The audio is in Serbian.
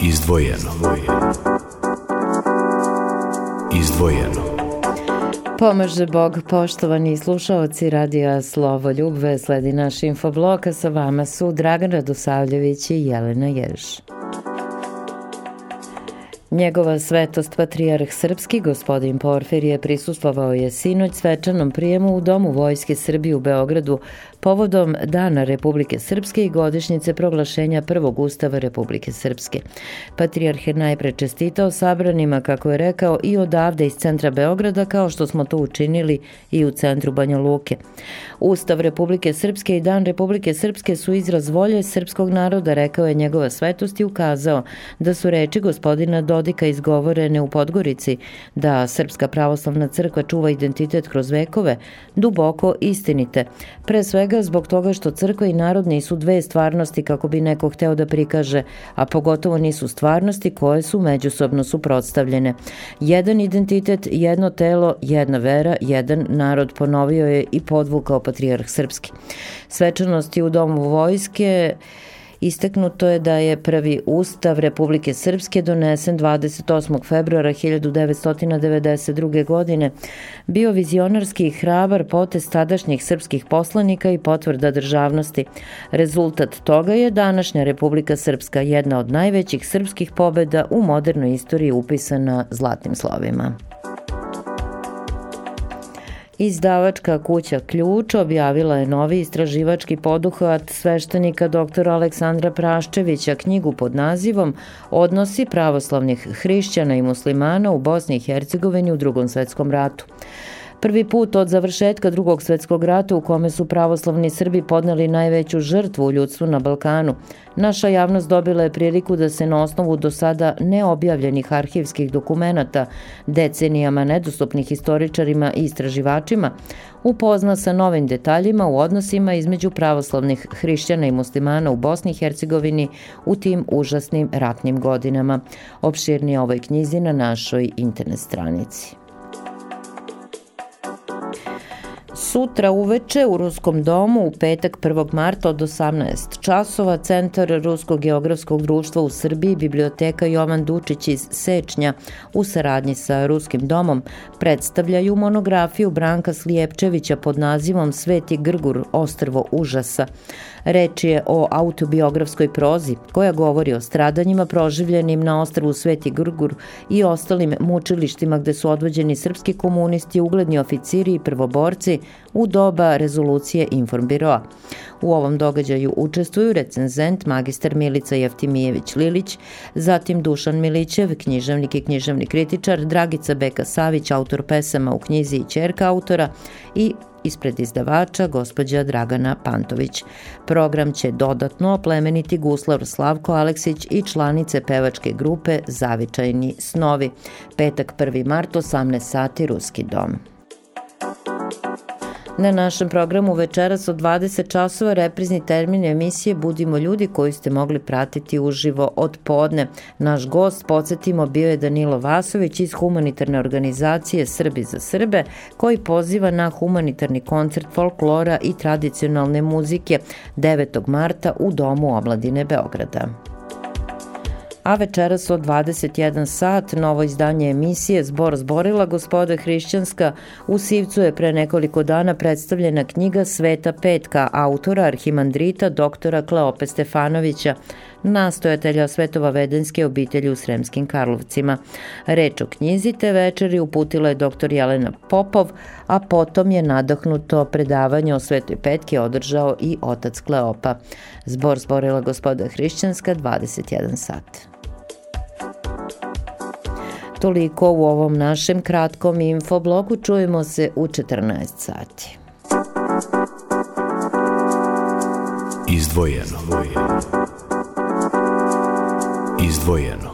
Izdvojeno. Izdvojeno. Pomaže Bog, poštovani slušalci Radija Slovo Ljubve, sledi naš infoblok, a sa vama su Dragan Radosavljević i Jelena Jež. Njegova svetost patrijarh srpski gospodin Porfirije prisustvovao je sinoć svečanom prijemu u Domu Vojske Srbije u Beogradu povodom Dana Republike Srpske i godišnjice proglašenja prvog ustava Republike Srpske. Patrijarh je najpre čestitao sabranima, kako je rekao, i odavde iz centra Beograda, kao što smo to učinili i u centru Banja Luke. Ustav Republike Srpske i Dan Republike Srpske su izraz volje srpskog naroda, rekao je njegova svetost i ukazao da su reči gospodina Dodika izgovorene u Podgorici, da Srpska pravoslavna crkva čuva identitet kroz vekove, duboko istinite. Pre svega zbog toga što crkva i narod nisu dve stvarnosti kako bi neko hteo da prikaže, a pogotovo nisu stvarnosti koje su međusobno suprotstavljene. Jedan identitet, jedno telo, jedna vera, jedan narod ponovio je i podvukao patrijarh srpski. Svečanosti u domu vojske Istaknuto je da je prvi ustav Republike Srpske donesen 28. februara 1992. godine bio vizionarski i hrabar potest tadašnjih srpskih poslanika i potvrda državnosti. Rezultat toga je današnja Republika Srpska, jedna od najvećih srpskih pobeda u modernoj istoriji upisana zlatnim slovima. Izdavačka kuća Ključ objavila je novi istraživački poduhvat sveštenika dr. Aleksandra Praščevića knjigu pod nazivom Odnosi pravoslavnih hrišćana i muslimana u Bosni i Hercegovini u drugom svetskom ratu. Prvi put od završetka drugog svetskog rata u kome su pravoslavni Srbi podneli najveću žrtvu u ljudstvu na Balkanu, naša javnost dobila je priliku da se na osnovu do sada neobjavljenih arhivskih dokumenata, decenijama nedostupnih istoričarima i istraživačima, upozna sa novim detaljima u odnosima između pravoslavnih hrišćana i muslimana u Bosni i Hercegovini u tim užasnim ratnim godinama. Opširnije ovoj knjizi na našoj internet stranici. Sutra uveče u Ruskom domu u petak 1. marta od 18 časova Centar Ruskog geografskog društva u Srbiji Biblioteka Jovan Dučić iz Sečnja u saradnji sa Ruskim domom predstavljaju monografiju Branka Slijepčevića pod nazivom Sveti Grgur, ostrvo užasa. Reč je o autobiografskoj prozi koja govori o stradanjima proživljenim na ostrvu Sveti Grgur i ostalim mučilištima gde su odvođeni srpski komunisti, ugledni oficiri i prvoborci u doba rezolucije Informbiroa. U ovom događaju učestvuju recenzent magistar Milica Jeftimijević-Lilić, zatim Dušan Milićev, književnik i književni kritičar, Dragica Beka Savić, autor pesama u knjizi i čerka autora i ispred izdavača gospođa Dragana Pantović. Program će dodatno oplemeniti Guslar Slavko Aleksić i članice pevačke grupe Zavičajni snovi. Petak 1. mart 18 sati Ruski dom. Na našem programu večeras od 20 časova reprizni termin emisije Budimo ljudi koji ste mogli pratiti uživo od podne. Naš gost, podsjetimo, bio je Danilo Vasović iz humanitarne organizacije Srbi za Srbe, koji poziva na humanitarni koncert folklora i tradicionalne muzike 9. marta u Domu omladine Beograda a večeras od 21 sat novo izdanje emisije Zbor zborila gospoda Hrišćanska u Sivcu je pre nekoliko dana predstavljena knjiga Sveta Petka autora arhimandrita doktora Kleope Stefanovića nastojatelja Svetova vedenske obitelji u Sremskim Karlovcima. Reč o knjizi te večeri uputila je dr. Jelena Popov, a potom je nadahnuto predavanje o Svetoj Petki održao i otac Kleopa. Zbor zborila gospoda Hrišćanska 21 sat. Toliko u ovom našem kratkom infoblogu. Čujemo se u 14 sati. Izdvojeno. Izdvojeno.